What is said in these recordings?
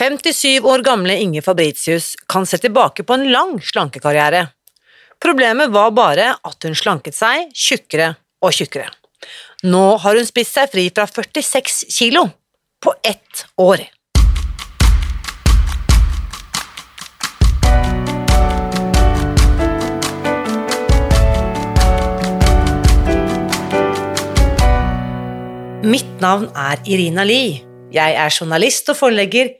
57 år gamle Inge Fabritius kan se tilbake på en lang slankekarriere. Problemet var bare at hun slanket seg tjukkere og tjukkere. Nå har hun spist seg fri fra 46 kilo på ett år. Mitt navn er Irina Lie. Jeg er journalist og forlegger,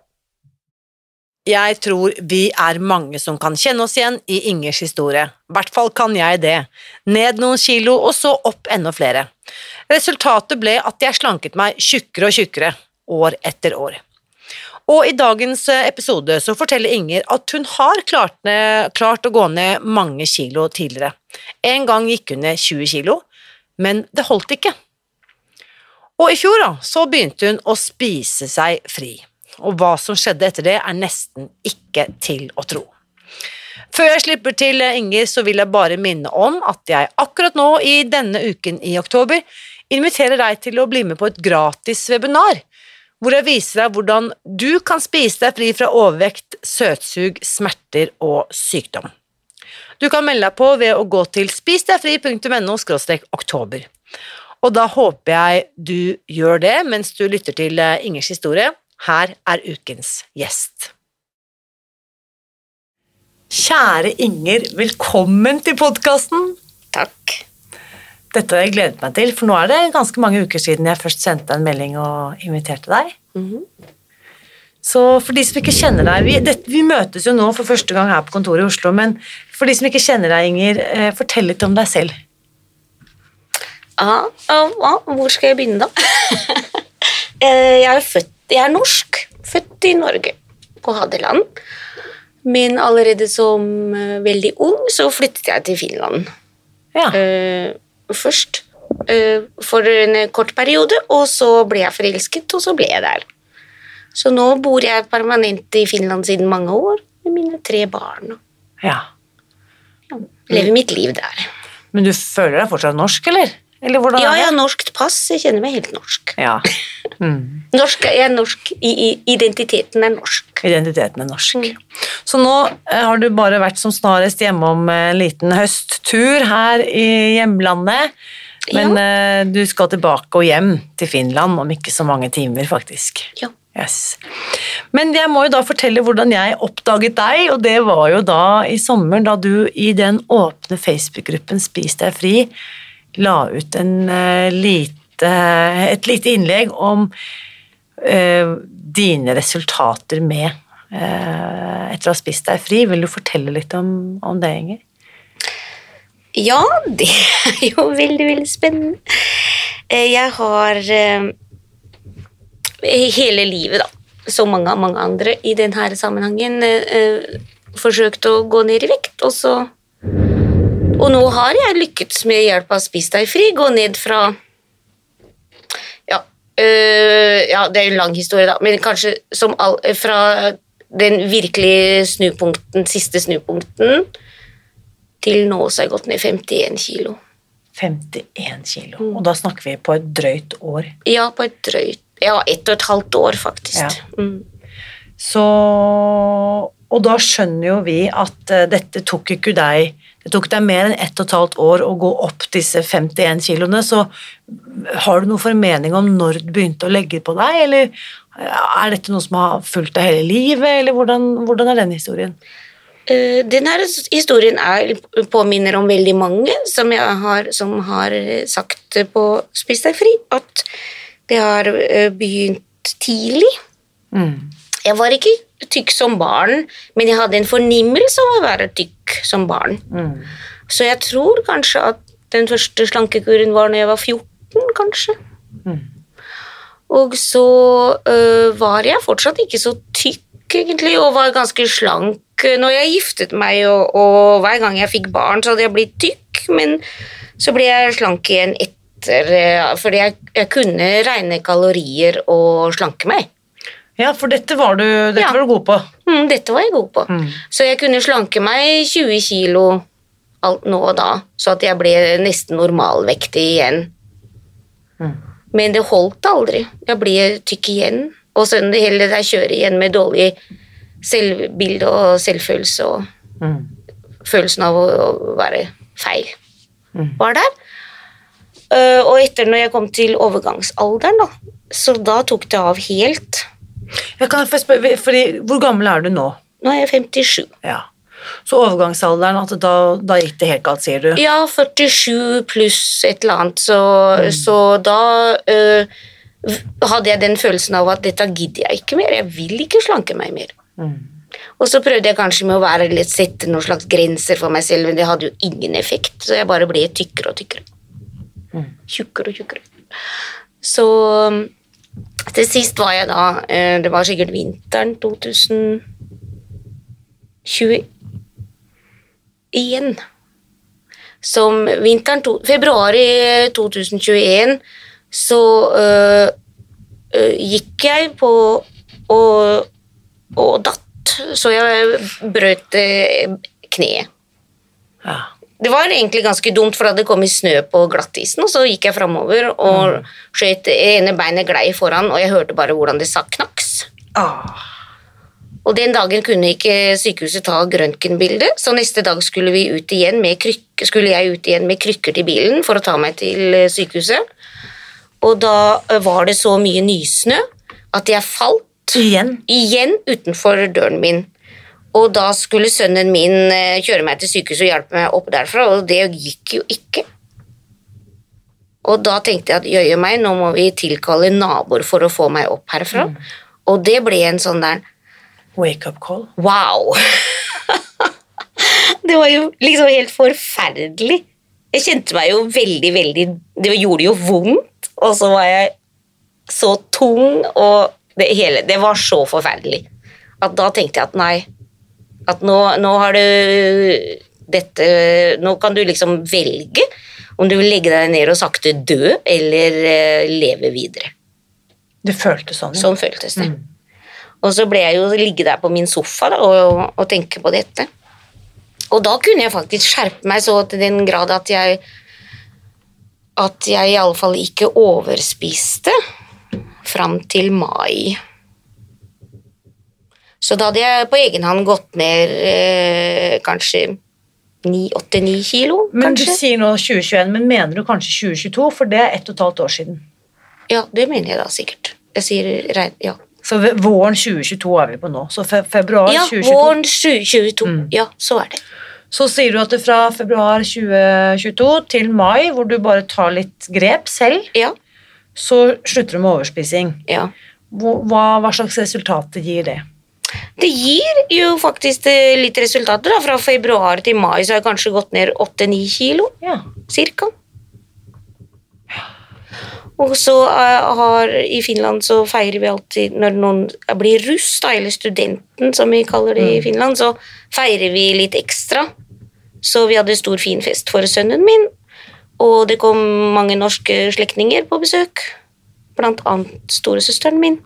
Jeg tror vi er mange som kan kjenne oss igjen i Ingers historie. I hvert fall kan jeg det. Ned noen kilo, og så opp enda flere. Resultatet ble at jeg slanket meg tjukkere og tjukkere, år etter år. Og i dagens episode så forteller Inger at hun har klart, ned, klart å gå ned mange kilo tidligere. En gang gikk hun ned 20 kilo, men det holdt ikke. Og i fjor da, så begynte hun å spise seg fri og hva som skjedde etter det, er nesten ikke til å tro. Før jeg slipper til Inger, så vil jeg bare minne om at jeg akkurat nå i denne uken i oktober inviterer deg til å bli med på et gratis webinar, hvor jeg viser deg hvordan du kan spise deg fri fra overvekt, søtsug, smerter og sykdom. Du kan melde deg på ved å gå til spisdegfri.no oktober. Og da håper jeg du gjør det mens du lytter til Ingers historie, her er ukens gjest. Kjære Inger, velkommen til podkasten. Takk. Dette har jeg gledet meg til, for nå er det ganske mange uker siden jeg først sendte en melding og inviterte deg. Mm -hmm. Så for de som ikke kjenner deg vi, det, vi, møtes jo nå for første gang her på kontoret i Oslo, men for de som ikke kjenner deg, Inger, eh, fortell litt om deg selv. Ja, hvor skal jeg begynne, da? Eh, jeg er født jeg er norsk, født i Norge, på Hadeland. Men allerede som uh, veldig ung så flyttet jeg til Finland. Ja. Uh, først uh, for en kort periode, og så ble jeg forelsket, og så ble jeg der. Så nå bor jeg permanent i Finland siden mange år med mine tre barn. Ja. ja lever mitt liv der. Men du føler deg fortsatt norsk, eller? Eller ja, jeg har norskt pass. Jeg kjenner meg helt norsk. Ja. Mm. Norsk er norsk. Identiteten er norsk. Identiteten er norsk. Mm. Så nå eh, har du bare vært som snarest hjemme om en liten høsttur her i hjemlandet. Men ja. Eh, du skal tilbake og hjem til Finland om ikke så mange timer, faktisk. Ja. Yes. Men jeg må jo da fortelle hvordan jeg oppdaget deg, og det var jo da i sommer, da du i den åpne Facebook-gruppen Spis deg fri la ut en uh, lite et lite innlegg om uh, dine resultater med uh, etter å ha spist deg fri. Vil du fortelle litt om, om det, Inger? Ja, det er jo veldig, veldig spennende. Eh, jeg har hele livet, da, som mange, mange andre i denne sammenhengen, forsøkt å gå ned i vekt, og så Og nå har jeg lykkes med hjelp av Spis deg fri, gå ned fra Uh, ja, det er en lang historie, da, men kanskje som all, fra den virkelige snupunkten, siste snupunkten, til nå så har jeg gått ned 51 kilo. 51 kilo, mm. og da snakker vi på et drøyt år? Ja, på et drøyt Ja, ett og et halvt år, faktisk. Ja. Mm. Så Og da skjønner jo vi at uh, dette tok ikke deg det tok deg mer enn ett og et halvt år å gå opp disse 51 kiloene, så har du noe formening om når du begynte å legge på deg, eller er dette noe som har fulgt deg hele livet, eller hvordan, hvordan er den historien? Denne Den her historien er, påminner om veldig mange som, har, som har sagt på Spis deg fri, at det har eh, begynt tidlig. Jeg var ikke tykk som barn, men jeg hadde en fornimmelse av å være tykk som barn. Så jeg tror kanskje at den første slankekuren var når jeg var 14, kanskje. Og så øh, var jeg fortsatt ikke så tykk, egentlig, og var ganske slank når jeg giftet meg, og, og hver gang jeg fikk barn, så hadde jeg blitt tykk, men så ble jeg slank igjen etter, øh, fordi jeg, jeg kunne regne kalorier og slanke meg. Ja, for dette var du, dette Ja. var du god på. Mm, dette var jeg god på. Mm. Så jeg kunne slanke meg 20 kilo alt nå og da, så at jeg ble nesten normalvektig igjen. Mm. Men det holdt aldri. Jeg ble tykk igjen. Og så hele det der kjøret igjen med dårlig selvbilde og selvfølelse og Mm. følelsen av å, å være feil Mm. var der. Uh, og etter når jeg kom til overgangsalderen, da, så da tok det av helt. Jeg kan spørre, fordi, hvor gammel er du nå? Nå er jeg 57. Ja. Så overgangsalderen, at da, da gikk det helt galt, sier du? Ja, 47 pluss et eller annet, så, så da øh, hadde jeg den følelsen av at dette gidder jeg ikke mer, jeg vil ikke slanke meg mer. Mm. Og så prøvde jeg kanskje med å være litt, sette noen slags grenser for meg selv, men det hadde jo ingen effekt, så jeg bare ble tykkere og tykkere. Mm. Tjukkere og tjukkere. Så til sist var jeg da, øh, det var sikkert vinteren 2021. Som vinteren to, Februar i 2021 så øh, øh, gikk jeg på og, og datt, så jeg brøt øh, kneet. Ja. Det var egentlig ganske dumt, for det hadde kommet snø på glattisen, og så gikk jeg framover og skjøt ene beinet glei foran, og jeg hørte bare hvordan det sa knaks. Ah. Og den dagen kunne ikke sykehuset ta grøntgenbilde, så neste dag skulle, vi ut igjen med kryk- skulle jeg ut igjen med krykker til bilen for å ta meg til eh, sykehuset. Og da eh, var det så mye nysnø at jeg falt Igjen? igjen utenfor døren min. Og da skulle sønnen min eh, kjøre meg til sykehuset og hjelpe meg opp derfra, og det gikk jo ikke. Og da tenkte jeg at jøye meg, nå må vi tilkalle naboer for å få meg opp herfra. Og det ble en sånn der Wake up call? Wow! det var jo liksom helt forferdelig. Jeg kjente meg jo veldig, veldig Det gjorde jo vondt, og så var jeg så tung, og det hele Det var så forferdelig. At da tenkte jeg at nei At nå, nå har du dette Nå kan du liksom velge om du vil legge deg ned og sakte dø, eller eh, leve videre. Det føltes sånn. ja. Sånn føltes det. Mm. Og så ble jeg jo ligge der på min sofa da, og, og tenke på dette. Og da kunne jeg faktisk skjerpe meg så til den grad at jeg at jeg fall ikke overspiste fram til mai. Så da hadde jeg på egen hånd gått ned eh, kanskje 8-9 kilo, Men du sier nå 2021, men mener du kanskje 2022? For det er ett og et halvt år siden. Ja, det mener jeg da sikkert. Jeg sier. Ja. Så våren 2022 er vi på nå. Så fe februar ja, 2022. våren 2022. Mm. Ja, så er det. Så sier du at det fra februar 2022 til mai, hvor du bare tar litt grep selv, Ja, så slutter du med overspising. ja. Hva- hva slags resultater gir det? Det gir jo faktisk eh, litt resultater. da. Fra februar til mai så har jeg kanskje gått ned 8-9 kilo, Ja. cirka. Og så eh, har i Finland så feirer vi alltid når noen blir russ, da, eller studenten som vi kaller det i Finland, så feirer vi litt ekstra. Så vi hadde stor fin fest for sønnen min, og det kom mange norske slektninger på besøk. Blant annet storesøsteren min,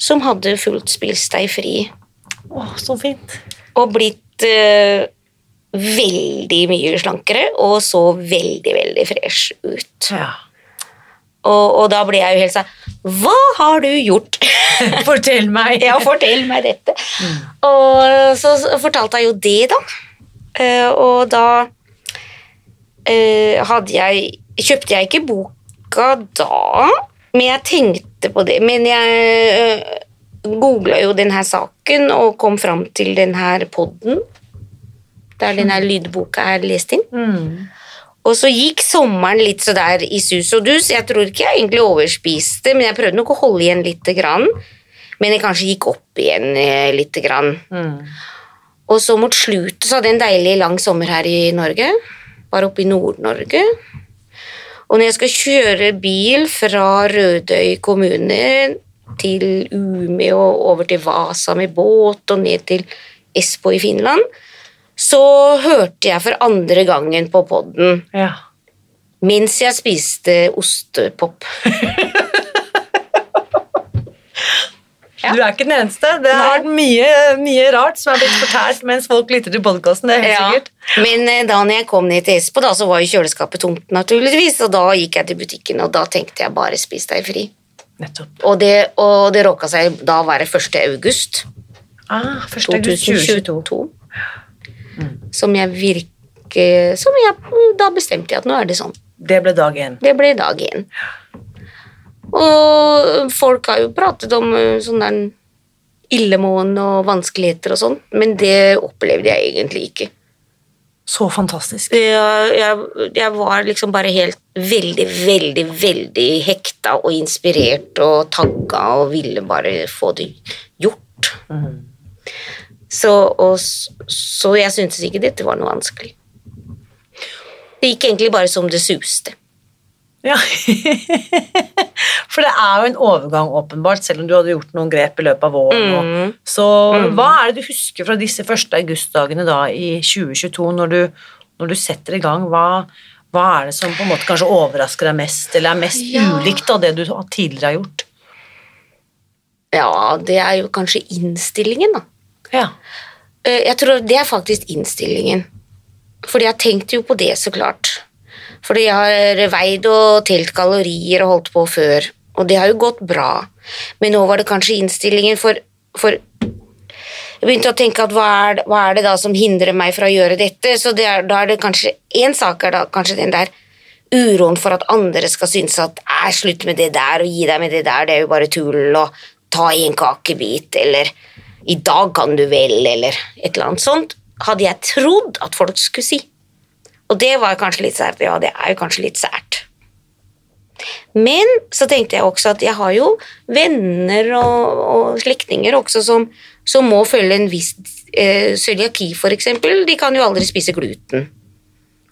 som hadde fullt spist deg fri Å, så fint. og blitt uh, veldig mye slankere og så veldig, veldig fresh ut. Ja. Og, og da ble jeg jo helt sånn Hva har du gjort? Fortell meg. ja, fortell meg dette. Og så fortalte jeg jo det, da. Uh, og da uh, hadde jeg Kjøpte jeg ikke boka da, men jeg tenkte på det. Men jeg, eh, googla jo denne saken og kom fram til denne podden, der denne lydboka er lest inn. Mm. Og så gikk sommeren litt så der i sus og dus. Jeg tror ikke jeg egentlig overspiste, men jeg prøvde nok å holde igjen lite grann. Men jeg kanskje gikk opp igjen eh, lite grann. Mm. Og så mot slutt så hadde jeg en deilig lang sommer her i Norge. Var oppe i Nord-Norge. Og når jeg skal kjøre bil fra Rødøy kommune til Umeå og over til Vasa med båt og ned til Espo i Finland, så hørte jeg for andre gangen på podden Ja. mens jeg spiste ostepop. Ja. Du er ikke den eneste. Det har vært mye, mye rart som er blitt fortalt mens folk lytter til podkasten. Ja, sikkert. Men eh, da når jeg kom ned til Espo, da, så var jo kjøleskapet tomt, naturligvis. Og da gikk jeg til butikken, og da tenkte jeg bare spis deg fri. Nettopp. Og det, og det råka seg da å være 1. august Ah, 1. august 2022. 2022. Som jeg virker Som jeg Da bestemte jeg at nå er det sånn. Det ble dag én. Det ble dag én. Og folk har jo pratet om eh, sånn der illemåen og vanskeligheter og sånn, men det opplevde jeg egentlig ikke. Så fantastisk. Jeg, jeg, jeg var liksom bare helt veldig, veldig, veldig hekta og inspirert og tagga og ville bare få det gjort. Så, og, så jeg syntes ikke dette var noe vanskelig. Det gikk egentlig bare som det suste. Ja. For det er jo en overgang, åpenbart, selv om du hadde gjort noen grep i løpet av våren. Mm. Så Så hva er det du husker fra disse første augustdagene da i 2022, når du, når du setter i gang? Hva, hva er det som på en måte kanskje overrasker deg mest, eller er mest Ja. ulikt av det du tidligere har gjort? Ja, det er jo kanskje innstillingen, da. Ja. Eh, Jeg tror det er faktisk innstillingen. Fordi jeg tenkte jo på det, så klart. Fordi jeg har veid og telt kalorier og holdt på før, og det har jo gått bra. Men nå var det kanskje innstillingen, for, for jeg begynte å tenke at hva er, hva er det da som hindrer meg fra å gjøre dette? Så det er, da er det kanskje én sak er da kanskje den der uroen for at andre skal synes at er slutt med det der og gi deg med det der, det er jo bare tull og ta i en kakebit, eller i dag kan du vel, eller et eller annet sånt, hadde jeg trodd at folk skulle si. Og det var kanskje litt sært. Ja, det er jo kanskje litt sært. Men så tenkte jeg også at jeg har jo venner og, og slektninger også som, som må følge en viss eh, cøliaki, for eksempel. De kan jo aldri spise gluten.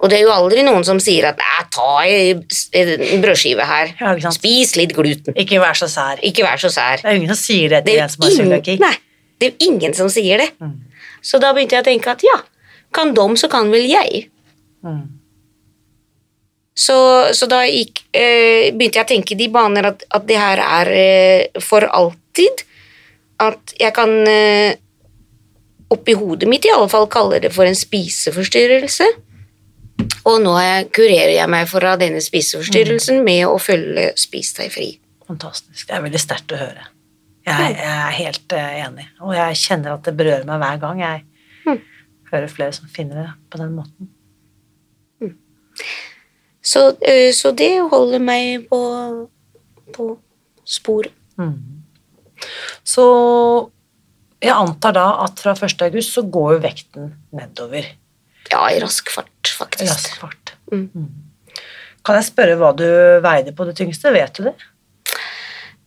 Og det er jo aldri noen som sier at «Nei, ta en brødskive her, Ja, ikke sant. spis litt gluten. Ikke vær så sær. Ikke vær så sær. Det er ingen som sier det Det til det en som har ingen, cøliaki. nei, det er ingen som sier det. Så da begynte jeg å tenke at ja, kan dom, så kan vel jeg. Mm. Så, så da gikk, eh, begynte jeg å tenke i de baner at, at det her er eh, for alltid. At jeg kan eh, oppi hodet mitt i alle fall kalle det for en spiseforstyrrelse. Og nå jeg, kurerer jeg meg fra denne spiseforstyrrelsen med å følge Spis deg fri. Fantastisk. Det er veldig sterkt å høre. Jeg, jeg er helt eh, enig, og jeg kjenner at det berører meg hver gang jeg Mm. hører flere som finner det på den måten. Så, eh, så det holder meg på, på sporet. Så jeg antar da at fra 1. august så går jo vekten nedover. Ja, i rask fart, faktisk. Rask fart. Mm. Mm. Kan jeg spørre hva du veide på det tyngste? Vet du det?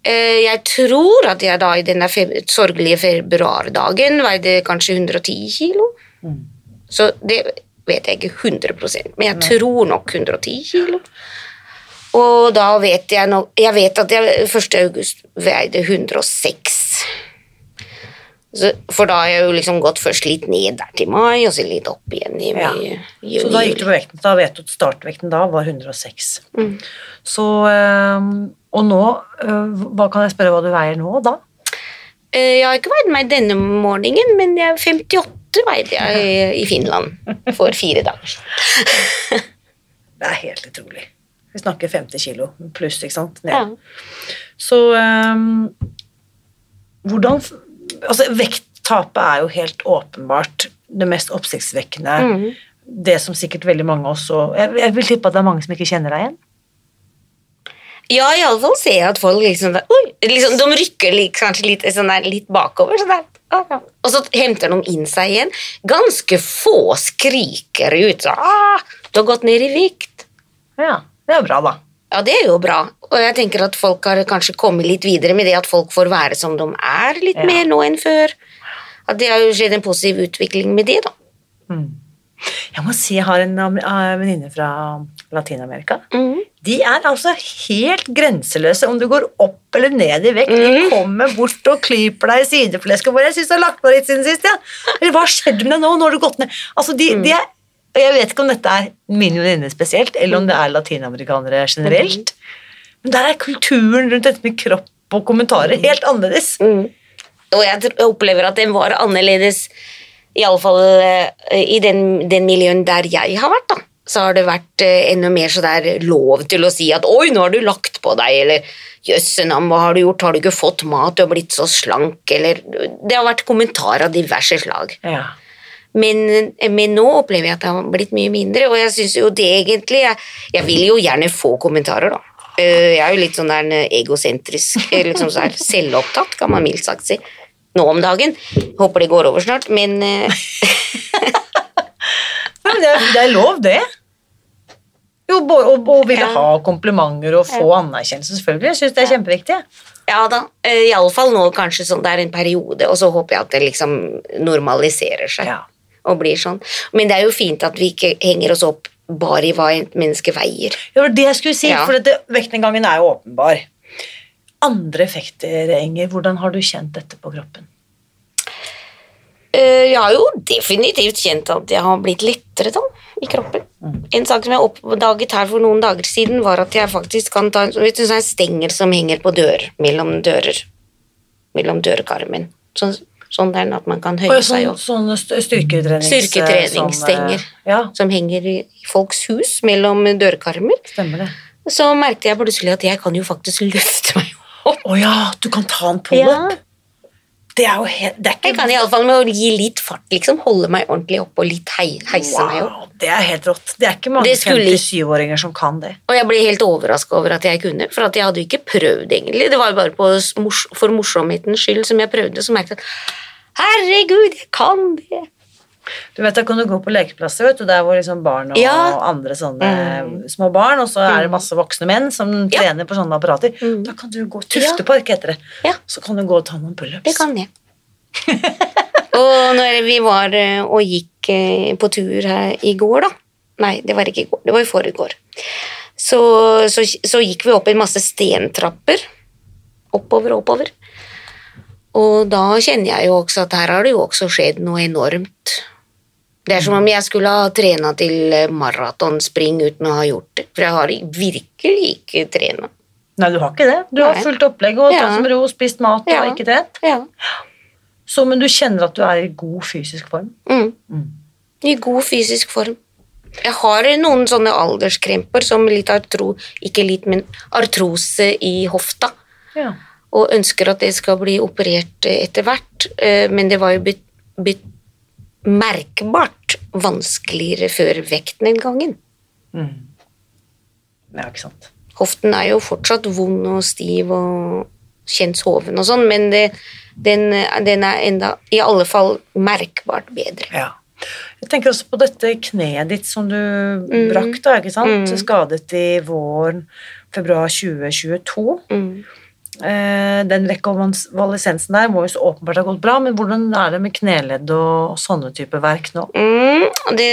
Eh, Jeg tror at jeg da i denne sorgelige februardagen veide kanskje 110 kilo. Mm. Så det vet jeg ikke 100% men jeg tror nok 110 kilo. Og da vet jeg nok Jeg vet at jeg 1. august veide 106. Så, for da har jeg jo liksom gått først litt ned der til mai, og så litt opp igjen i, Ja. i, i Så da gikk du på vekten. Da vet du at startvekten da var 106. Mm. Så eh, Og nå, eh, hva kan jeg spørre hva du veier nå, da? Eh, Jeg har ikke veid meg denne morgenen, men jeg er 58 veide jeg i- i Finland for fire dager siden. Det er helt utrolig. Vi snakker 50 kilo pluss, ikke sant? Ned. Ja. Så um, hvordan Altså, vekttapet er jo helt åpenbart det mest oppsiktsvekkende. Mm. Det som sikkert veldig mange også jeg, jeg vil tippe at det er mange som ikke kjenner deg igjen. Ja, iallfall ser jeg at folk liksom, oi, liksom De rykker litt, kanskje litt, sånn der, litt bakover. Sånn der. Ah. Og så henter de inn seg igjen. Ganske få skriker ut så, ah, 'Du har gått ned i vikt'. Ja, det er bra, da. Ja, det er jo bra. Og jeg tenker at folk har kanskje kommet litt videre med det at folk får være som de er litt Ja. mer nå enn før. At det har jo skjedd en positiv utvikling med det, da. Jeg må si jeg har en eh, venninne fra Latin-Amerika. Mm. De er altså helt grenseløse om du går opp eller ned i vekt. De kommer bort og klyper deg i sideflesket. Hvor jeg syns du har lagt på litt siden sist. Ja. Eller hva har skjedd med deg nå? Nå har du gått ned. Altså, de, de er, jeg vet ikke om dette er min venninne spesielt, eller om det er latinamerikanere generelt. Men der er kulturen rundt dette med kropp og kommentarer helt annerledes. Mm. Og jeg opplever at den var annerledes, iallfall uh, i den, den miljøen der jeg har vært, da. Så har det vært eh, enda mer så der lov til å si at 'oi, nå har du lagt på deg', eller 'jøssenam, hva har du gjort, har du ikke fått mat, du har blitt så slank', eller Det har vært kommentarer av diverse slag. Ja. Men, men nå opplever jeg at det har blitt mye mindre, og jeg syns jo det egentlig jeg, jeg vil jo gjerne få kommentarer, da. Eh, Jeg er jo litt sånn der eh, egosentrisk, liksom så her selvopptatt, kan man mildt sagt si. Nå om dagen. Håper det går over snart, men men det, er, det er lov, det. Jo, å ville ha komplimenter og få anerkjennelse, selvfølgelig. Jeg syns det er kjempeviktig. ja da. eh, Iallfall nå kanskje sånn det er en periode, og så håper jeg at det liksom normaliserer seg. Ja. Og blir sånn. Men det er jo fint at vi ikke henger oss opp bare i hva et menneske veier. Det var det jeg skulle si, Ja. for dette, vektnedgangen er jo åpenbar. Andre effekter, Inger, hvordan har du kjent dette på kroppen? Eh, Jeg har jo definitivt kjent at jeg har blitt lettere da, i kroppen. En sak som jeg oppdaget her for noen dager siden, var at jeg faktisk kan ta en vet du, sånn stenger som henger på dør, mellom dører. Mellom dørkarmen. Sånn, sånn der at man kan høye seg sånn, opp. sånne st- styrketrenings... Styrketreningsstenger. sånne- Ja, Som henger i folks hus mellom dørkarmer. stemmer det. Så merket jeg plutselig at jeg kan jo faktisk løfte meg opp. Å ja, du kan ta den på Ja. Det er jo helt det er Jeg kan iallfall med å gi litt fart, liksom. Holde meg ordentlig opp og litt hei, heise meg opp. Det er helt rått. Det er ikke mange Det skulle- 57-åringer som kan det. Og jeg ble helt overraska over at jeg kunne, for at jeg hadde jo ikke prøvd, egentlig. Det var bare på for morsomhetens skyld som jeg prøvde, så merket jeg at herregud, jeg kan det. Du vet, Da kan du gå på lekeplasser, vet du, der hvor liksom barn og Ja. andre sånne små barn, og så er det masse voksne menn som Mm. Ja. trener på sånne apparater. Mm. Da kan du gå Tuftepark heter det. Ja. Så kan du gå og ta noen pullups. Det kan jeg. og når vi var eh, og gikk eh, på tur her i går, da Nei, det var ikke i går, det var i forrige Så, så, så gikk vi opp en masse stentrapper. Oppover og oppover. Og da kjenner jeg jo også at her har det jo også skjedd noe enormt. Det er som om jeg skulle ha trena til eh, maratonspring uten å ha gjort det. For jeg har virkelig ikke trena. Nei, du har ikke det. Du har fulgt opplegg og Ja. tatt som ro, spist mat og ikke trent. Ja. Så, men du kjenner at du er i god fysisk form. Mm. Mm. I god fysisk form. Jeg har noen sånne alderskremper som litt artro, ikke litt, men artrose i hofta, Ja. og ønsker at det skal bli operert eh, etter hvert, eh, men det var jo bet, bet, merkbart vanskeligere før vektnedgangen. Mm. ja, ikke sant. Hoften er jo fortsatt vond og stiv og kjent hoven og sånn, men det, den, den er enda i alle fall merkbart bedre. Ja. Jeg tenker også på dette kneet ditt som du Mm. brakk, da, ikke sant? Mm. Skadet i våren, februar 2022. Mm. Eh, den rekonvalesensen der må jo så åpenbart ha gått bra, men hvordan er det med kneledd og sånne type verk nå? Mm, det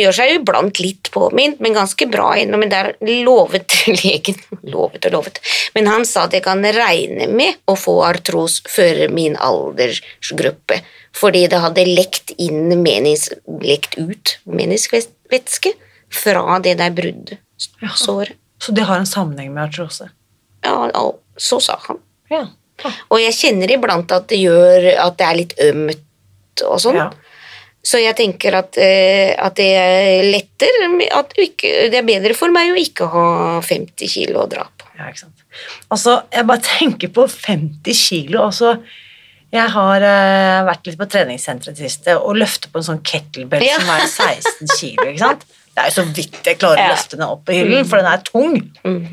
gjør seg jo iblant litt påminnet, men ganske bra ennå. Men der lovet legen Lovet og lovet. Men han sa at jeg kan regne med å få artros før min aldersgruppe. Fordi det hadde lekt inn menis, lekt ut meniskvæske fra det der bruddsåret. Såret. Så det har en sammenheng med artrose? Ja, og så sa han. Ja. Og jeg kjenner iblant at det gjør at det er litt ømt og sånn. ja. Så jeg tenker at, eh, at det er lettere at ikke, Det er bedre for meg å ikke ha 50 kilo å dra på. Ja, ikke sant. Altså, jeg bare tenker på 50 kilo. Altså, jeg har uh, vært litt på treningssenteret siste og løftet på en sånn kettlebell Ja. som er 16 kilo. ikke sant? Det er jo så vidt jeg klarer å løfte den opp på hyllen, for den er tung. Mm.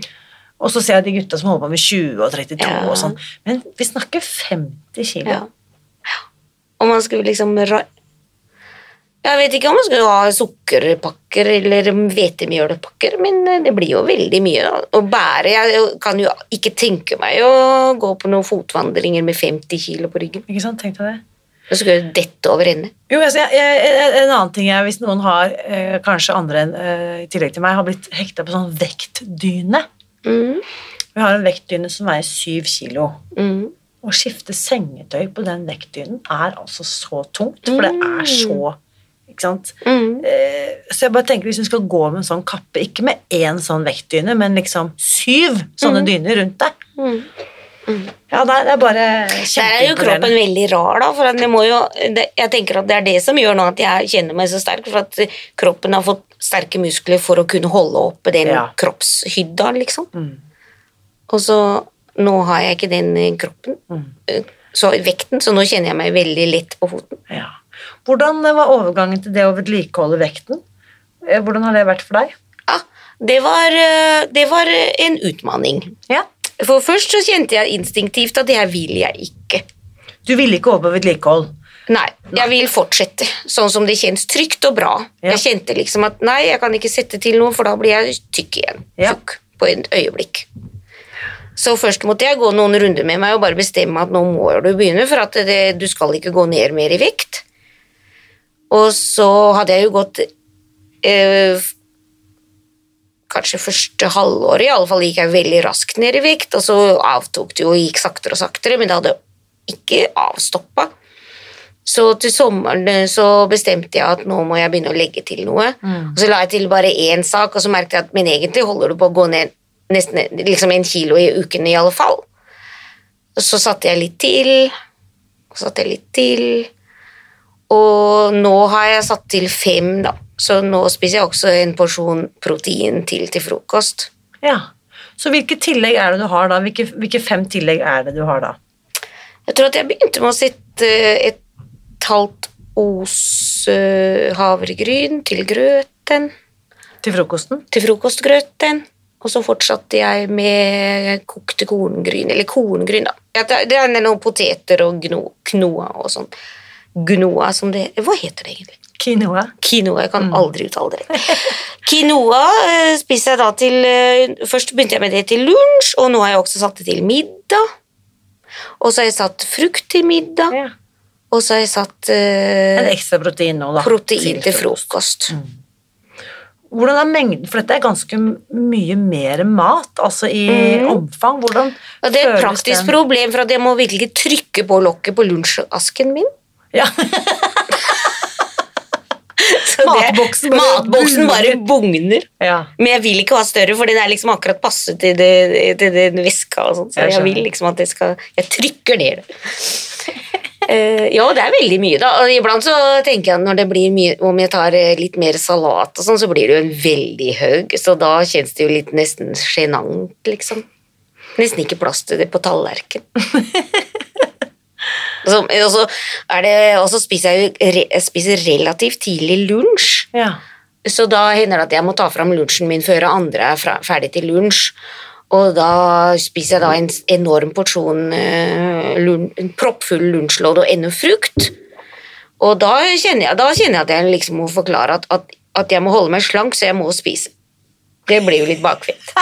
Og så ser jeg de gutta som holder på med 20 og 32 Ja. og sånn. Men vi snakker 50 kilo. Ja. Og man skulle liksom Jeg vet ikke om man skulle ha sukkerpakker eller hvetemjølpakker, men eh, det blir jo veldig mye å bære. Jeg kan jo ikke tenke meg å gå på noen fotvandringer med 50 kilo på ryggen. Ikke sant? Tenk deg det. Da skulle jeg dette over ende. Jo, altså, jeg, jeg, en annen ting er hvis noen har, eh, kanskje andre enn eh, i tillegg til meg, har blitt hekta på sånn vektdyne. Mm. Vi har en vektdyne som veier syv kilo. Mm. Å skifte sengetøy på den vektdynen er altså så tungt, for det er så Ikke sant? Mm. Eh, så jeg bare tenker hvis du skal gå med en sånn kappe, ikke med én sånn vektdyne, men liksom syv sånne dyner rundt deg Mm. Ja, det er, det er bare Der er jo kroppen veldig rar, da. For det må jo, det, jeg tenker at det er det som gjør nå at jeg kjenner meg så sterk. For at kroppen har fått sterke muskler for å kunne holde oppe den Ja. kroppshydda, liksom. Mm. Og så nå har jeg ikke den eh, kroppen, Mm. eh, så vekten, så nå kjenner jeg meg veldig lett på foten. Ja. Hvordan var overgangen til det å vedlikeholde vekten? Eh, Hvordan har det vært for deg? Ja, det var, eh, det var en utmanning. Ja. For først så kjente jeg instinktivt at det her vil jeg ikke. Du ville ikke over på vedlikehold? Nei, jeg vil fortsette, sånn som det kjennes trygt og bra. Ja. Jeg kjente liksom at nei, jeg kan ikke sette til noe, for da blir jeg tykk igjen. Ja. Tjukk på et øyeblikk. Så først måtte jeg gå noen runder med meg og bare bestemme at nå må du begynne, for at det, du skal ikke gå ned mer i vekt. Og så hadde jeg jo gått eh, Kanskje første halvåret i alle fall gikk jeg veldig raskt ned i vekt, og så avtok det jo og gikk saktere og saktere, men det hadde ikke avstoppa. Så til sommeren eh, så bestemte jeg at nå må jeg begynne å legge til noe. Og så la jeg til bare én sak, og så merket jeg at men egentlig holder du på å gå ned nesten liksom en kilo i uken i alle fall. Så satte jeg litt til, og så satte jeg litt til, og nå har jeg satt til fem, da. Så nå spiser jeg også en porsjon protein til til frokost. Ja. Så hvilke tillegg er det du har da? Hvilke, hvilke fem tillegg er det du har da? Jeg tror at jeg begynte med å sette et halvt os eh, havregryn til grøten, Til frokosten? til frokostgrøten. Og så fortsatte jeg med kokte korngryn, eller korngryn, da. Det er noen poteter og gno, knoa og sånn. Gnoa som det Hva heter det egentlig? Quinoa? Quinoa. Jeg kan aldri uttale det. Quinoa eh, spiser jeg da til eh, Først begynte jeg med det til lunsj, og nå har jeg også satt det til middag. Og så har jeg satt frukt til middag, Ja. og så har jeg satt eh, En ekstra protein nå, da. protein til frokost. Hvordan er mengden? For dette er ganske mye mer mat, altså i omfang. Hvordan ja, det er et praktisk den? problem, for at jeg må virkelig trykke på lokket på lunsjasken min. Ja. Matboksen bare matboksen bare bugner. ja. Men jeg vil ikke ha større, for den er liksom akkurat passe til, det, til den veska. og sånt, så Jeg jeg, vil liksom at det skal Jeg trykker ned det. Uh, ja, det er veldig mye, da. Og iblant så tenker jeg når det blir mye Om jeg tar eh, litt mer salat og sånn, så blir det jo en veldig høg, så da kjennes det jo litt nesten sjenant, liksom. Nesten ikke plass til det på tallerken. Så, og, så er det, spiser jeg re, spiser relativt tidlig lunsj. ja. Så da hender det at jeg må ta fram lunsjen min før andre er fra, ferdig til lunsj. Og da spiser jeg da en enorm porsjon uh, lun, en proppfull lunsjlodd og ennå frukt. Og da kjenner, jeg, da kjenner jeg at jeg liksom må forklare at, at, at jeg må holde meg slank, så jeg må spise. Det blir jo litt bakvendt.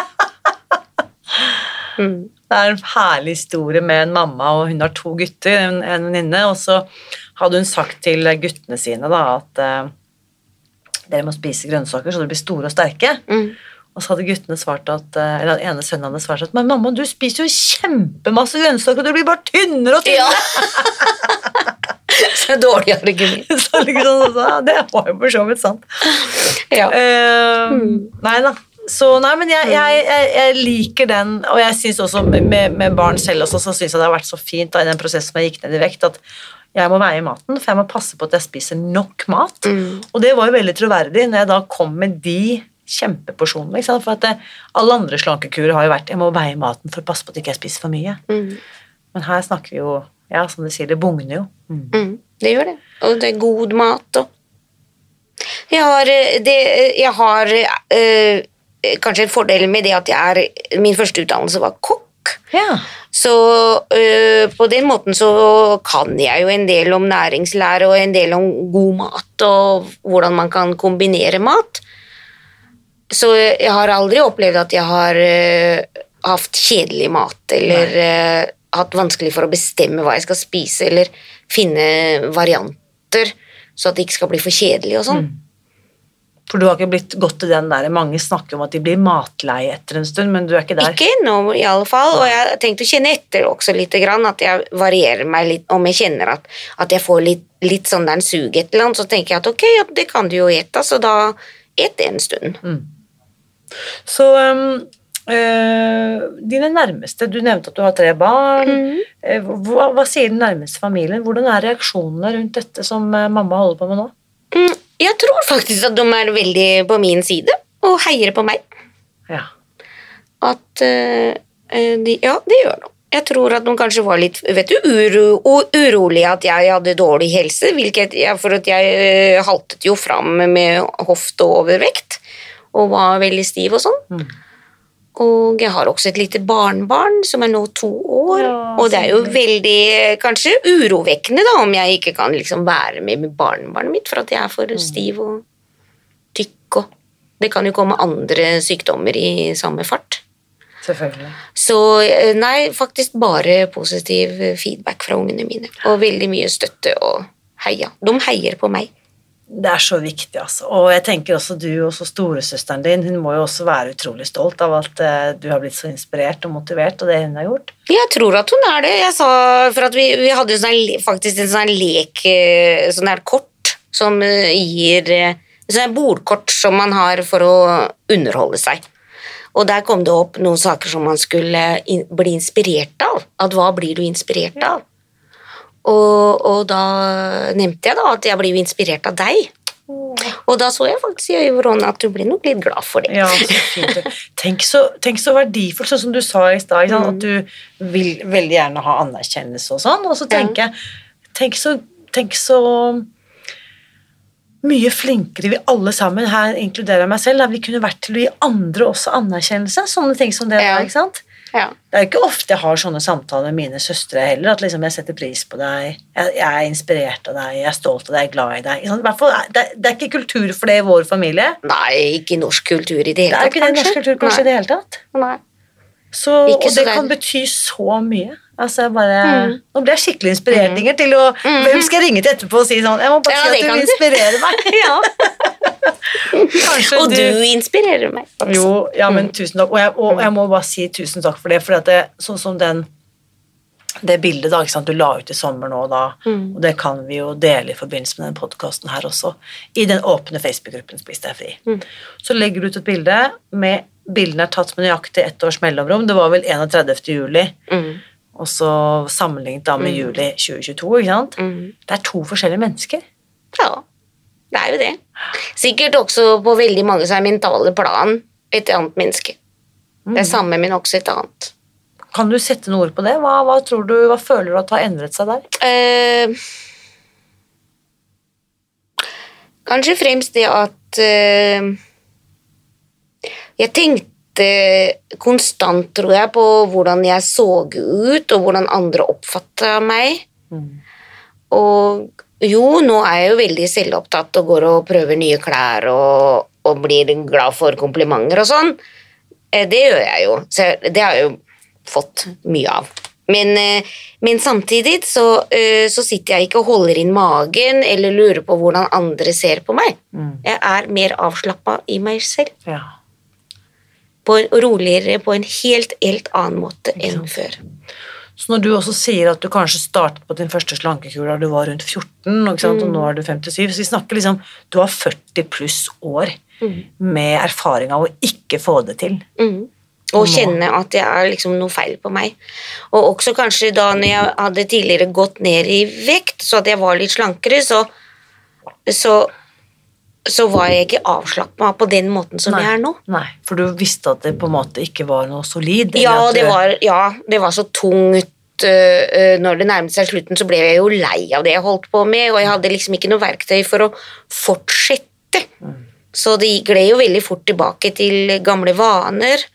Mm. Det er en herlig historie med en mamma, og hun har to gutter, en, en venninne, og så hadde hun sagt til guttene sine da, at eh, dere må spise grønnsaker så dere blir store og sterke. Mm. Og så hadde guttene svart at, eh, eller den ene sønnen hadde svart at men mamma, du spiser jo kjempemasse grønnsaker, og du blir bare tynnere og Ja. Så dårlig argument. så liksom, det var jo for så vidt sant. Ja. Eh, Nei da. Så nei, men jeg, jeg, jeg, jeg liker den, og jeg syns også med, med barn selv også, så syns jeg det har vært så fint da, i den prosessen som jeg gikk ned i vekt, at jeg må veie maten, for jeg må passe på at jeg spiser nok mat. Mm. Og det var jo veldig troverdig når jeg da kom med de kjempeporsjonene. For at det, alle andre slankekurer har jo vært jeg må veie maten for å passe på at jeg ikke spiser for mye. Mm. Men her snakker vi jo ja, som du sier, det bugner jo. Mm, det gjør det. Og det er god mat og Jeg har, eh, det, jeg har eh, eh, kanskje en fordel med det at jeg er Min første utdannelse var kokk. Ja. Så øh, på den måten så kan jeg jo en del om næringslære og en del om god mat og hvordan man kan kombinere mat. Så jeg har aldri opplevd at jeg har øh, hatt kjedelig mat eller øh, hatt vanskelig for å bestemme hva jeg skal spise, eller finne varianter så at det ikke skal bli for kjedelig og sånn. For du har ikke blitt godt til den der Mange snakker om at de blir matleie etter en stund, men du er ikke der. Ikke ennå, i alle fall. Og jeg har tenkt å kjenne etter også litt, grann, at jeg varierer meg litt. Om jeg kjenner at, at jeg får litt, litt sånn der en sug et eller annet, så tenker jeg at ok, ja, det kan du jo ete, så da et en stund. Så um, øh, dine nærmeste, du nevnte at du har tre barn. Mhm. Eh, Hva, hva sier den nærmeste familien? Hvordan er reaksjonene rundt dette som eh, mamma holder på med nå? Mm, Jeg tror faktisk at de er veldig på min side og heier på meg. Ja. At eh, de, Ja, det gjør de. Jeg tror at de kanskje var litt vet du, uro, urolige at jeg hadde dårlig helse, hvilket for at jeg eh, haltet jo fram med hofte og overvekt og var veldig stiv og sånn. Mm. Og jeg har også et lite barnebarn som er nå to år, Ja, og det er jo veldig eh, kanskje urovekkende da, om jeg ikke kan liksom være med med barnebarnet mitt for at jeg er for stiv og tykk og Det kan jo komme andre sykdommer i samme fart. Selvfølgelig. Så eh, nei, faktisk bare positiv feedback fra ungene mine. Og veldig mye støtte og heia. De heier på meg. Det er så viktig, altså. Og jeg tenker også du og storesøsteren din, hun må jo også være utrolig stolt av at eh, du har blitt så inspirert og motivert, og det hun har gjort. Jeg tror at hun er det. Jeg sa, for at vi, vi hadde jo sånn, faktisk en sånn lek, eh, sånn her kort, som eh, gir Sånn bordkort som man har for å underholde seg. Og der kom det opp noen saker som man skulle bli inspirert av. At hva blir du inspirert av? Og, og da nevnte jeg da at jeg blir inspirert av deg. Og da så jeg faktisk i øynene at du ble nok litt glad for det. Ja, så fint. Tenk så, tenk så verdifullt, sånn som du sa i stad, mm. at du vil veldig gjerne ha anerkjennelse og sånn, og så tenker jeg tenk så, tenk så mye flinkere vi alle sammen, her inkluderer jeg meg selv, da, vi kunne vært til å gi andre også anerkjennelse, sånne ting som det Ja. der, ikke sant? Ja. Det er jo ikke ofte jeg har sånne samtaler med mine søstre heller, at liksom jeg setter pris på deg, jeg, jeg er inspirert av deg, jeg er stolt av deg, jeg er glad i deg. I hvert fall, det, er- det er ikke kultur for det i vår familie. Nei, ikke norsk kultur i det hele tatt. Det er ikke det norsk kultur kanskje i det hele tatt. Nei. Så, og det- kan bety så mye. Altså bare, Mm. Nå blir jeg skikkelig inspirert Inger, til å Hvem skal jeg ringe til etterpå og si sånn Jeg må bare Ja, si at du kan du. inspirerer meg. ja. Og du inspirerer meg. også. Jo, ja, Mm. men tusen takk. Og jeg, og jeg må bare si tusen takk for det, for det, sånn som den det bildet da, du la ut i sommer nå, da, Mm. og det kan vi jo dele i forbindelse med denne podkasten her også, i den åpne Facebook-gruppen Spis deg fri. Mm. Så legger du ut et bilde med Bildene er tatt med nøyaktig ett års mellomrom. Det var vel 31. juli, Mm. Og så sammenlignet da med juli 2022. ikke sant? Mm. Det er to forskjellige mennesker. Ja, det er jo det. Sikkert også på veldig mange som er mentale plan et annet menneske. Det er samme, men også et annet. Kan du sette noen ord på det? Hva, hva tror du, hva føler du at har endret seg der? Eh, kanskje fremst det at eh, Jeg tenkte konstant, tror jeg, på hvordan jeg så ut, og hvordan andre oppfatta meg. Og jo, nå er jeg jo veldig selvopptatt og går og prøver nye klær og, og blir glad for komplimenter og sånn. Eh, Det gjør jeg jo. Så det har jeg jo fått mye av. Men, eh, men samtidig så, eh, så sitter jeg ikke og holder inn magen eller lurer på hvordan andre ser på meg. Jeg er mer avslappa i meg selv. Ja. På en roligere, på en helt, helt annen måte enn før. Så når du også sier at du kanskje startet på din første slankekur da du var rundt 14, og, og nå er du 57, så vi snakker liksom Du har 40 pluss år med erfaring av å ikke få det til. Mm. Og Og nå- kjenne at det er liksom noe feil på meg. Og også kanskje da når jeg hadde tidligere gått ned i vekt, så at jeg var litt slankere, så, så, så var jeg ikke avslappa på den måten som Nei. jeg er nå. Nei, for du visste at det på en måte ikke var noe solid? Ja det, var, ja, det var så tungt. øh, øh, Når det nærmet seg slutten, så ble jeg jo lei av det jeg holdt på med, og jeg hadde liksom ikke noe verktøy for å fortsette. Så det gled jo veldig fort tilbake til gamle vaner.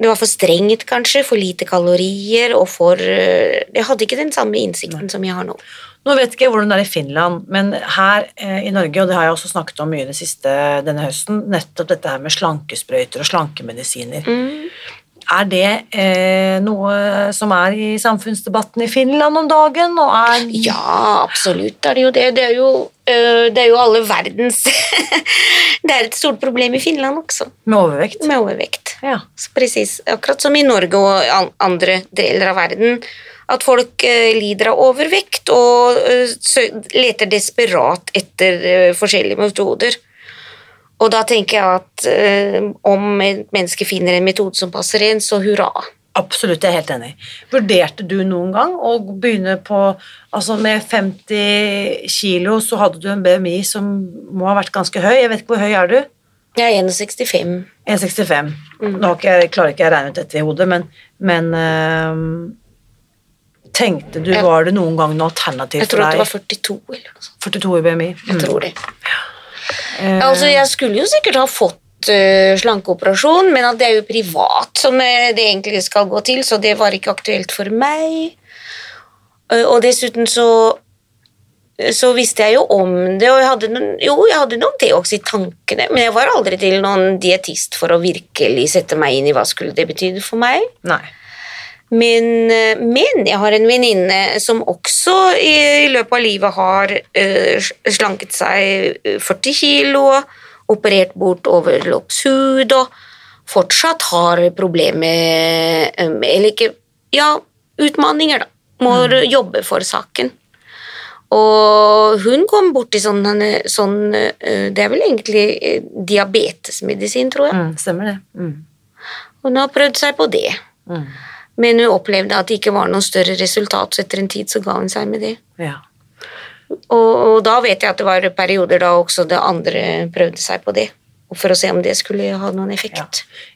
Det var for strengt, kanskje, for lite kalorier, og for eh, Jeg hadde ikke den samme innsikten som jeg har nå. Nå vet ikke jeg hvordan det er i Finland, men her eh, i Norge, og det har jeg også snakket om mye det siste denne høsten, nettopp dette her med slankesprøyter og slankemedisiner. Er det eh, noe som er i samfunnsdebatten i Finland om dagen? Ja, absolutt er det jo det. Det er jo, øh, det er jo alle verdens Det er et stort problem i Finland også, med overvekt? med overvekt. Ja. Precis, akkurat som i Norge og andre deler av verden. At folk eh, lider av overvekt og eh, leter desperat etter forskjellige metoder. Og da tenker jeg at eh, om et menneske finner en metode som passer inn, så hurra. Absolutt, jeg er helt enig. Vurderte du noen gang å begynne på Altså med 50 kilo så hadde du en BMI som må ha vært ganske høy. Jeg vet ikke hvor høy er du? Jeg er 1,65. 1,65. Nå har ikke jeg, klarer ikke jeg å regne ut dette i hodet, men, men øh, Tenkte du, Ja. Var det noen gang noe alternativ for deg? Jeg tror det var 42 eller noe sånt. 42 i BMI? Jeg Mm. tror det. Eh, Altså, jeg skulle jo sikkert ha fått uh, slankeoperasjon, men det er jo privat som eh, det egentlig skal gå til, så det var ikke aktuelt for meg. Og dessuten så så visste jeg jo om det, og jeg hadde noen, jo, jeg hadde noen det også i tankene, men jeg var aldri til noen dietist for å virkelig sette meg inn i hva skulle det betyde for meg. Nei. Men, eh, men jeg har en venninne som også i, i løpet av livet har uh, slanket seg eh, 40 kilo, operert bort overloppshud og fortsatt har problemer eh, med Eller ikke Ja, utfordringer, da. Må jobbe for saken. Og hun kom borti sånn, sånn eh, Det er vel egentlig eh, diabetesmedisin, tror jeg. Mm, stemmer det. Mm. Hun har prøvd seg på det. Mm. Men hun opplevde at det ikke var noe større resultat, så etter en tid så ga hun seg med det. Ja. Og, og da vet jeg at det var perioder da også det andre prøvde seg på det, for å se om det skulle ha noen effekt. ja.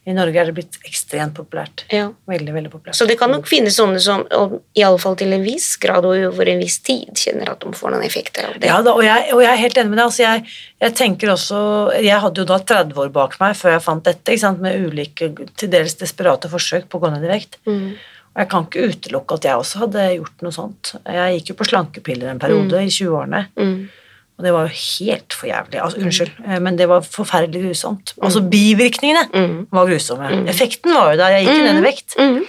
I Norge er det blitt ekstremt populært. Ja. Veldig, veldig populært. Så det kan nok finnes sånne som og i alle fall til en viss grad og over en viss tid kjenner at de får noen effekter av det. Ja, da, og, jeg, og jeg er helt enig med deg. Altså, jeg, jeg tenker også Jeg hadde jo da 30 år bak meg før jeg fant dette, ikke sant? med ulike til dels desperate forsøk på å gå ned i vekt. Mm. Og jeg kan ikke utelukke at jeg også hadde gjort noe sånt. Jeg gikk jo på slankepiller en periode i 20-årene, Mm. Og det var jo helt for jævlig. Altså, unnskyld, eh, men det var forferdelig grusomt. Altså bivirkningene Mm. var grusomme. Effekten var jo der. Jeg gikk jo ned i vekt. Mm.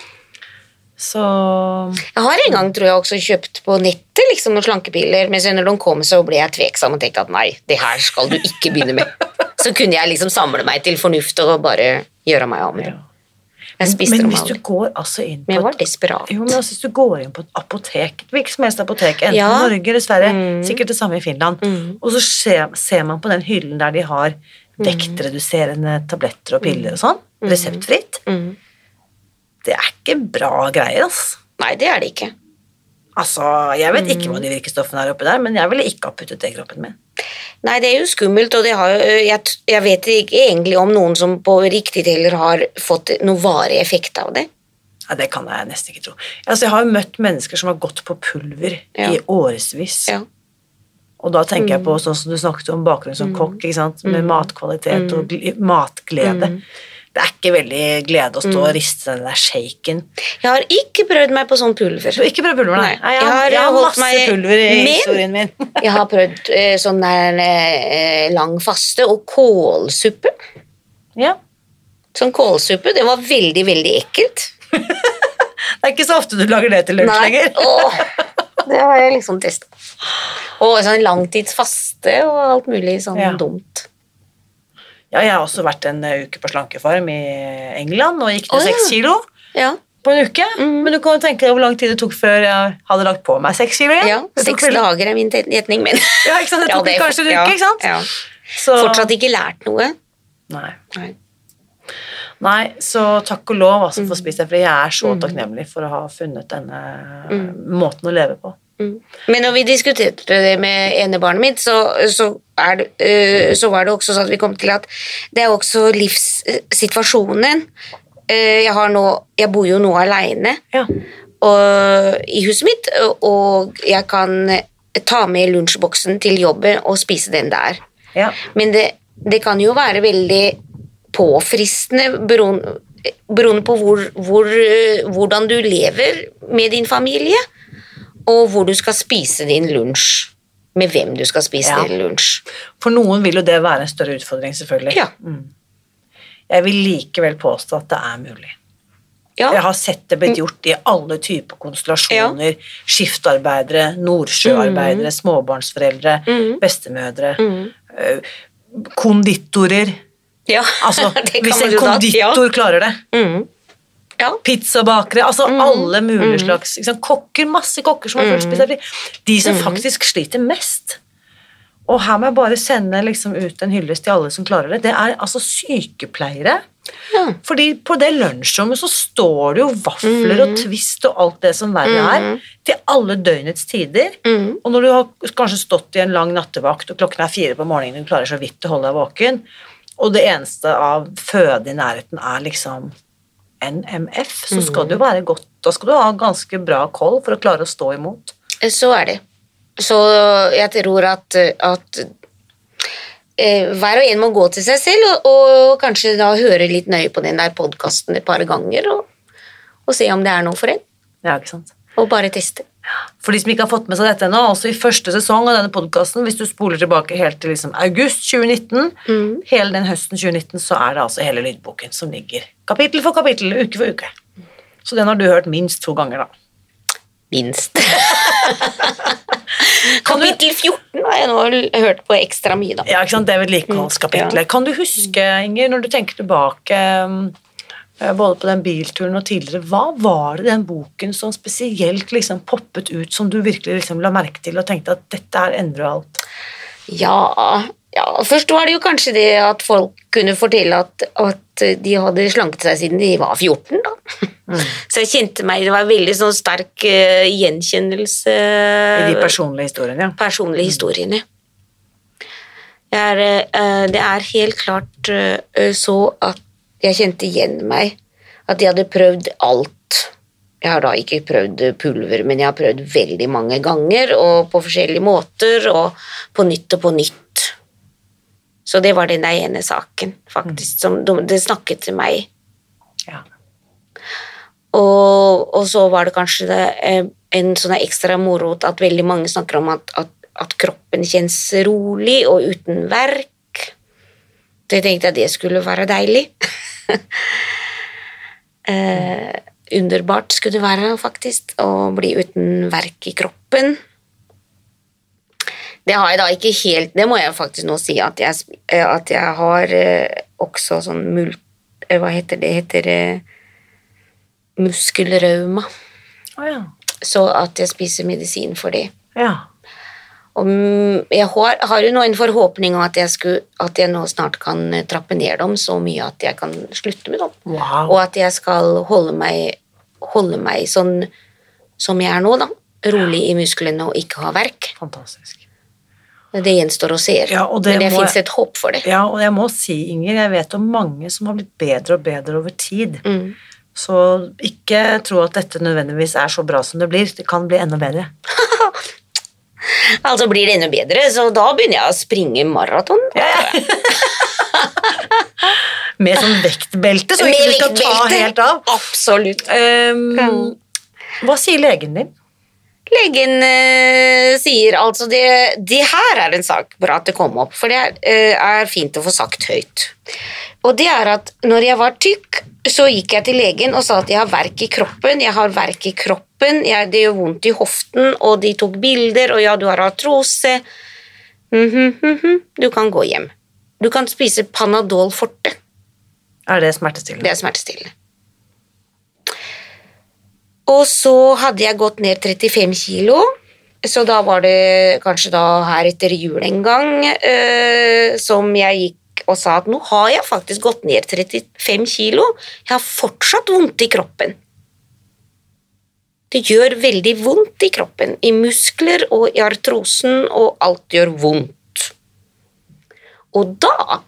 Så Jeg har en gang tror jeg også kjøpt på nettet liksom, noen slankepiller, men så når de kom, så ble jeg tveksam og tenkte at nei, det her skal du ikke begynne med. Så kunne jeg liksom samle meg til fornuft og bare gjøre meg av med det. ja. Jeg spiste Men men hvis du går altså inn på et desperat. Jo, men altså, Hvis du går inn på et apotek, et hvilket som helst apotek, enten Ja. i Norge eller Sverige, Mm. sikkert det samme i Finland, Mm. og så ser, ser man på den hyllen der de har vektreduserende tabletter og piller og sånn, reseptfritt, Mm. det er ikke bra greier, altså. Nei, det er det ikke. Altså, Jeg vet Mm. ikke hva de virkestoffene er oppi der, men jeg ville ikke ha puttet det i kroppen min. Nei, det er jo skummelt, og det har, jo- jeg, jeg vet ikke egentlig om noen som på riktig deler har fått noen varig effekt av det. Ja, Det kan jeg nesten ikke tro. Altså, Jeg har jo møtt mennesker som har gått på pulver Ja. i årevis. Ja. Og da tenker jeg på sånn som du snakket om bakgrunnen som kokk, ikke sant? med Mm. matkvalitet og gl matglede. Det er ikke veldig glede å stå Mm. og riste den der shaken. Jeg har ikke prøvd meg på sånn pulver. Har ikke prøvd pulver, nei? Nei, jeg, jeg har, har jeg har masse pulver i Men- historien min. Jeg har prøvd eh, sånn der eh, lang faste og kålsuppe. ja. Sånn kålsuppe, det var veldig, veldig ekkelt. Det er ikke så ofte du lager det til lunsj lenger. åh, det har jeg liksom testet. Og sånn langtidsfaste og alt mulig sånn Ja. dumt. Ja, jeg har også vært en eh, uke på slankefarm i England og gikk ned Å, ja. kilo Ja, på en uke. Mm. Men du kan jo tenke deg hvor lang tid det tok før jeg hadde lagt på meg seks kilo ja Det tok seks vel- dager er min gjetning, men Ja, ikke sant? Det Ja, tok kanskje en uke, ikke sant? Ja. Så, Fortsatt ikke lært noe. Nei. Nei. Nei, så takk og lov altså Mm. for å spise det, for jeg er så takknemlig for å ha funnet denne måten å leve på. Mm. Men når vi diskuterte det med enebarnet mitt, så, så, det, uh, så var det også sånn at vi kom til at det er også livssituasjonen. Uh, jeg, har nå, jeg bor jo nå aleine Ja. i huset mitt, og jeg kan ta med lunsjboksen til jobben og spise den der. ja. Men det det kan jo være veldig påfristende beroende beroende på hvor, hvor, eh, hvordan du lever med din familie, og hvor du skal spise din lunsj. Med hvem du skal spise Ja. din lunsj. For noen vil jo det være en større utfordring, selvfølgelig. Ja. Jeg vil likevel påstå at det er mulig. Ja. Jeg har sett det blitt gjort i alle typer konstellasjoner. Skiftarbeidere, nordsjøarbeidere, småbarnsforeldre, bestemødre, eh, konditorer. ja. Altså, hvis en konditor klarer det. Ja. Pizzabakere, altså alle mulige slags liksom. Kokker, masse kokker som har følt spesielt De som faktisk sliter mest. Og her må jeg bare sende liksom ut en hyllest til alle som klarer det. Det er altså sykepleiere. Ja. Fordi på det lunsjrommet så står det jo vafler og twist og alt det som verre er, til alle døgnets tider. Og når du har kanskje stått i en lang nattevakt, og klokken er fire på morgenen, og du klarer så vidt å holde deg våken, og det eneste av føde i nærheten er liksom NMF, så skal du være godt. Da skal du ha ganske bra koll for å klare å stå imot. Så er det. Så jeg tror at, at eh, hver og en må gå til seg selv og, og kanskje da høre litt nøye på den der podkasten et par ganger og, og se om det er noe for en. Ja, ikke sant? Og bare teste. For de som ikke har fått med seg dette ennå, også i første sesong av denne podkasten, hvis du spoler tilbake helt til liksom august 2019, hele den høsten 2019, så er det altså hele lydboken som ligger kapittel for kapittel, uke for uke. Så den har du hørt minst to ganger, da. Minst. Kapittel 14 har jeg nå hørt på ekstra mye, da. Ja, ikke sant? Det er ja. Kan du huske, Inger, når du tenker tilbake eh, både på den bilturen og tidligere, hva var det den boken som spesielt liksom poppet ut, som du virkelig liksom la merke til og tenkte at dette her endrer alt? Ja, ja, først var det jo kanskje det at folk kunne fortelle at, at de hadde slanket seg siden de var 14, da. Så jeg kjente meg, det var veldig sånn sterk uh, gjenkjennelse I de personlige historiene, ja. personlige historiene. Det er, uh, det er helt klart uh, så at jeg kjente igjen meg, at jeg hadde prøvd alt. Jeg har da ikke prøvd pulver, men jeg har prøvd veldig mange ganger, og på forskjellige måter, og på nytt og på nytt. Så det var den der ene saken, faktisk, som det snakket til meg. ja. Og, og så var det kanskje det, eh, en sånn ekstra morot at veldig mange snakker om at, at, at kroppen kjennes rolig og uten verk. Så jeg tenkte at det skulle være deilig. eh, underbart skulle det være, faktisk, å bli uten verk i kroppen. Det har jeg da ikke helt Det må jeg faktisk nå si at jeg, eh, at jeg har eh, også sånn mult... eh, Hva heter det? heter muskelrauma. Oh, ja. Så at jeg spiser medisin for det. Ja. Og mm, jeg har, har jo nå en forhåpning om at jeg, skulle, at jeg nå snart kan trappe ned dem så mye at jeg kan slutte med dem. Wow. Og at jeg skal holde meg, holde meg sånn som jeg er nå, da. Rolig i musklene og ikke ha verk. Fantastisk. Det gjenstår å se. Ja, det Men det må fins et håp for det. Ja, og jeg må si, Inger, jeg vet om mange som har blitt bedre og bedre over tid. Mm. Så ikke tro at dette nødvendigvis er så bra som det blir. Det kan bli enda bedre. Altså blir det enda bedre, så da begynner jeg å springe maraton. Med sånn vektbelte, så Med ikke du skal ta helt av. Absolutt. Um, hva sier legen din? Legen eh, sier altså det, det her er en sak bra at det kom opp, for det er, eh, er fint å få sagt høyt. Og det er at når jeg var tykk, så gikk jeg til legen og sa at jeg har verk i kroppen, jeg har verk i kroppen, jeg, det gjør vondt i hoften, og de tok bilder, og ja, du har artrose. Mhm, mhm, Du kan gå hjem. Du kan spise Panadol forte. Er det smertestillende? Det er smertestillende. Og så hadde jeg gått ned 35 kilo, så da var det kanskje da her etter jul en gang eh, som jeg gikk og sa at nå har jeg faktisk gått ned 35 kilo, jeg har fortsatt vondt i kroppen. Det gjør veldig vondt i kroppen, i muskler og i artrosen, og alt gjør vondt. Og da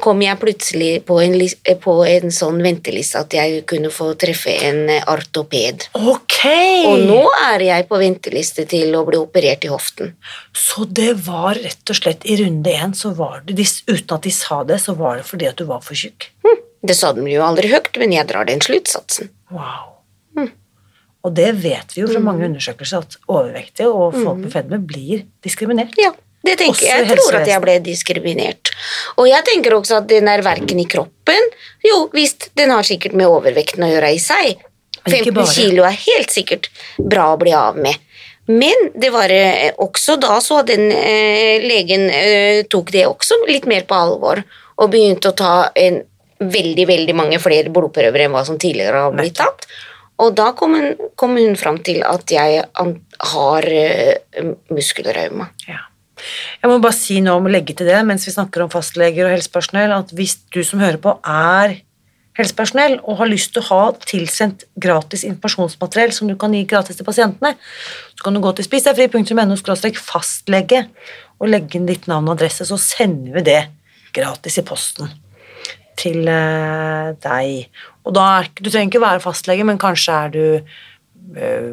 kom jeg plutselig på en, eh, på en sånn venteliste at jeg kunne få treffe en artoped. ortoped. Ok! Og nå er jeg på venteliste til å bli operert i hoften. Så det var rett og slett i runde én, så var det, uten at de sa det, så var det fordi at du var for tjukk. Hm, Det sa de jo aldri høyt, men jeg drar den sluttsatsen. Wow. Og det vet vi jo fra mange undersøkelser, at overvektige og folk med fedme blir diskriminert. Ja, det tenker Også jeg. tror at jeg ble diskriminert. Og jeg tenker også at den er verken i kroppen Jo, visst, den har sikkert med overvekten å gjøre i seg. 15 kilo er helt sikkert bra å bli av med. Men det var eh, også da så den eh, legen eh, tok det også litt mer på alvor, og begynte å ta en veldig, veldig mange flere blodprøver enn hva som tidligere har blitt tatt. Og da kom hun, kom hun fram til at jeg har eh, muskelrauma. Ja. Jeg må bare si noe om å legge til det mens vi snakker om fastleger og helsepersonell, at hvis du som hører på er helsepersonell og har lyst til å ha tilsendt gratis informasjonsmateriell som du kan gi gratis til pasientene, så kan du gå til spisdegfri.no fastlege og legge inn ditt navn og adresse, så sender vi det gratis i posten til eh, deg. Og da er, du trenger ikke være fastlege, men kanskje er du eh,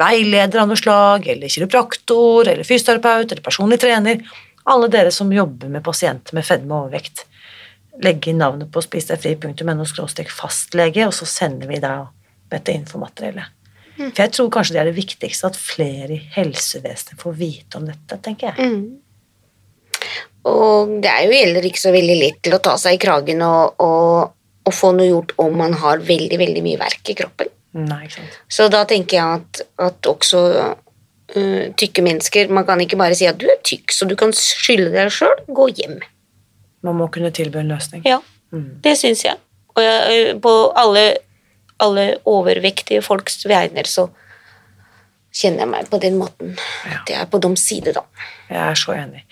veileder av noe slag, eller kiropraktor, eller fysioterapeut, eller personlig trener. Alle dere som jobber med pasienter med fedme og overvekt. Legg inn navnet på spisdegfri.no fastlege, og så sender vi deg dette infomateriellet. For jeg tror kanskje det er det viktigste, at flere i helsevesenet får vite om dette, tenker jeg. Og det er jo heller ikke så veldig lett til å ta seg i kragen og, og, og få noe gjort om man har veldig, veldig mye verk i kroppen. Nei, ikke sant. Så da tenker jeg at, at også uh, tykke mennesker Man kan ikke bare si at du er tykk, så du kan skylde deg sjøl. Gå hjem. Man må kunne tilby en løsning. Ja, det syns jeg. Og jeg, øh, på alle, alle overvektige folks vegner så kjenner jeg meg på den måten. At jeg er på deres side, da. Jeg er så enig.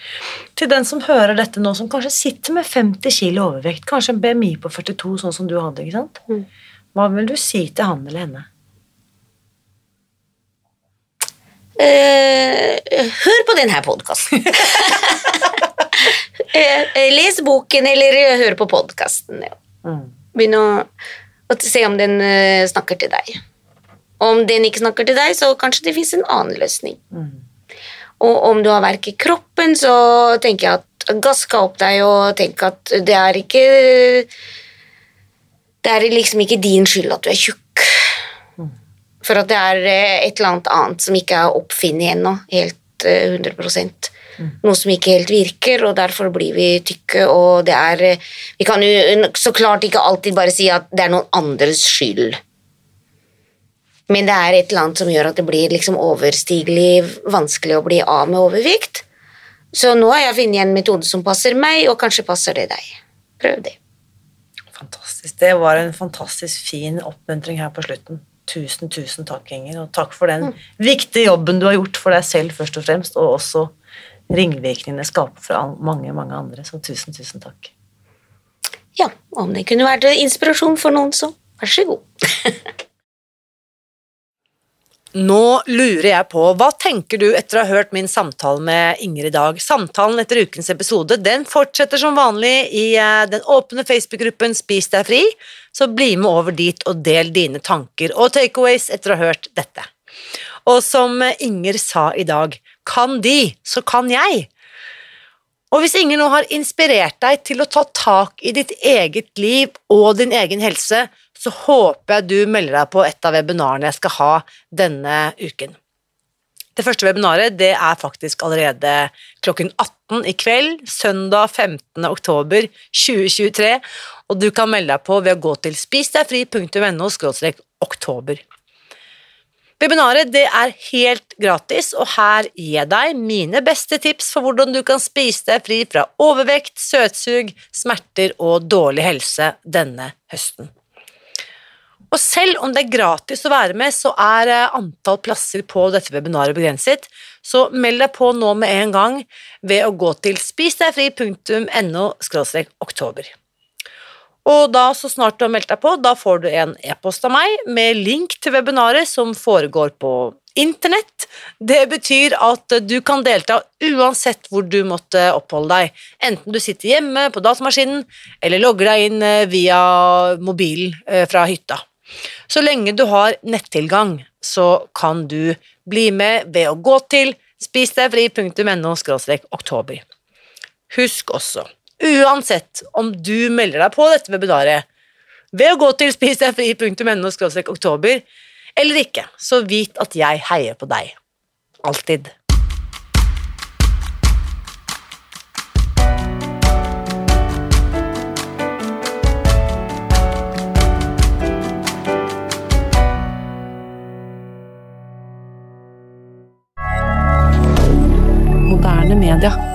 Til den som hører dette nå, som kanskje sitter med 50 kilo overvekt, kanskje en BMI på 42, sånn som du hadde, ikke sant? Hva vil du si til han eller henne? Eh, hør på denne podkasten. les boken, eller eh, hør på podkasten. Ja. Mm. Begynn å, å se om den uh, snakker til deg. Om den ikke snakker til deg, så kanskje det fins en annen løsning. Og om du har verk i kroppen, så tenker jeg at gaska opp deg og tenk at det er ikke Det er liksom ikke din skyld at du er tjukk. For at det er eh, et eller annet annet som ikke er oppfunnet ennå, helt eh, 100 Noe som ikke helt virker, og derfor blir vi tykke, og det er eh, Vi kan jo så klart ikke alltid bare si at det er noen andres skyld. Men det er et eller annet som gjør at det blir liksom overstigelig vanskelig å bli av med overvekt. Så nå har jeg funnet en metode som passer meg, og kanskje passer det deg. Prøv det. Fantastisk. Det var en fantastisk fin oppmuntring her på slutten. Tusen, tusen takk, Inger, og takk for den viktige jobben du har gjort for deg selv først og fremst, og også ringvirkningene skaper for mange, mange andre. Så tusen, tusen takk. Ja, om det kunne vært inspirasjon for noen, så vær så god. Nå lurer jeg på, hva tenker du etter å ha hørt min samtale med Inger i dag? Samtalen etter ukens episode den fortsetter som vanlig i eh, den åpne Facebook-gruppen Spis deg fri, så bli med over dit og del dine tanker og takeaways etter å ha hørt dette. Og som Inger sa i dag, kan de, så kan jeg. Og hvis Inger nå har inspirert deg til å ta tak i ditt eget liv og din egen helse, så håper jeg du melder deg på et av webinarene jeg skal ha denne uken. Det første webinaret det er faktisk allerede klokken 18 i kveld, søndag 15. oktober 2023, og du kan melde deg på ved å gå til spisdegfri.no oktober. Webinaret det er helt gratis, og her gir jeg deg mine beste tips for hvordan du kan spise deg fri fra overvekt, søtsug, smerter og dårlig helse denne høsten. Og selv om det er gratis å være med, så er eh, antall plasser på dette webinaret begrenset, så meld deg på nå med en gang ved å gå til spisdegfri.no oktober. Og da, så snart du har meldt deg på, da får du en e-post av meg med link til webinaret som foregår på Internett, det betyr at du kan delta uansett hvor du måtte oppholde deg, enten du sitter hjemme på datamaskinen eller logger deg inn eh, via mobilen eh, fra hytta. Så lenge du har nettilgang, så kan du bli med ved å gå til spisdegfri.no oktober. Husk også, uansett om du melder deg på dette webinaret ved å gå til spisdegfri.no oktober, eller ikke, så vit at jeg heier på deg. Alltid. milliardaire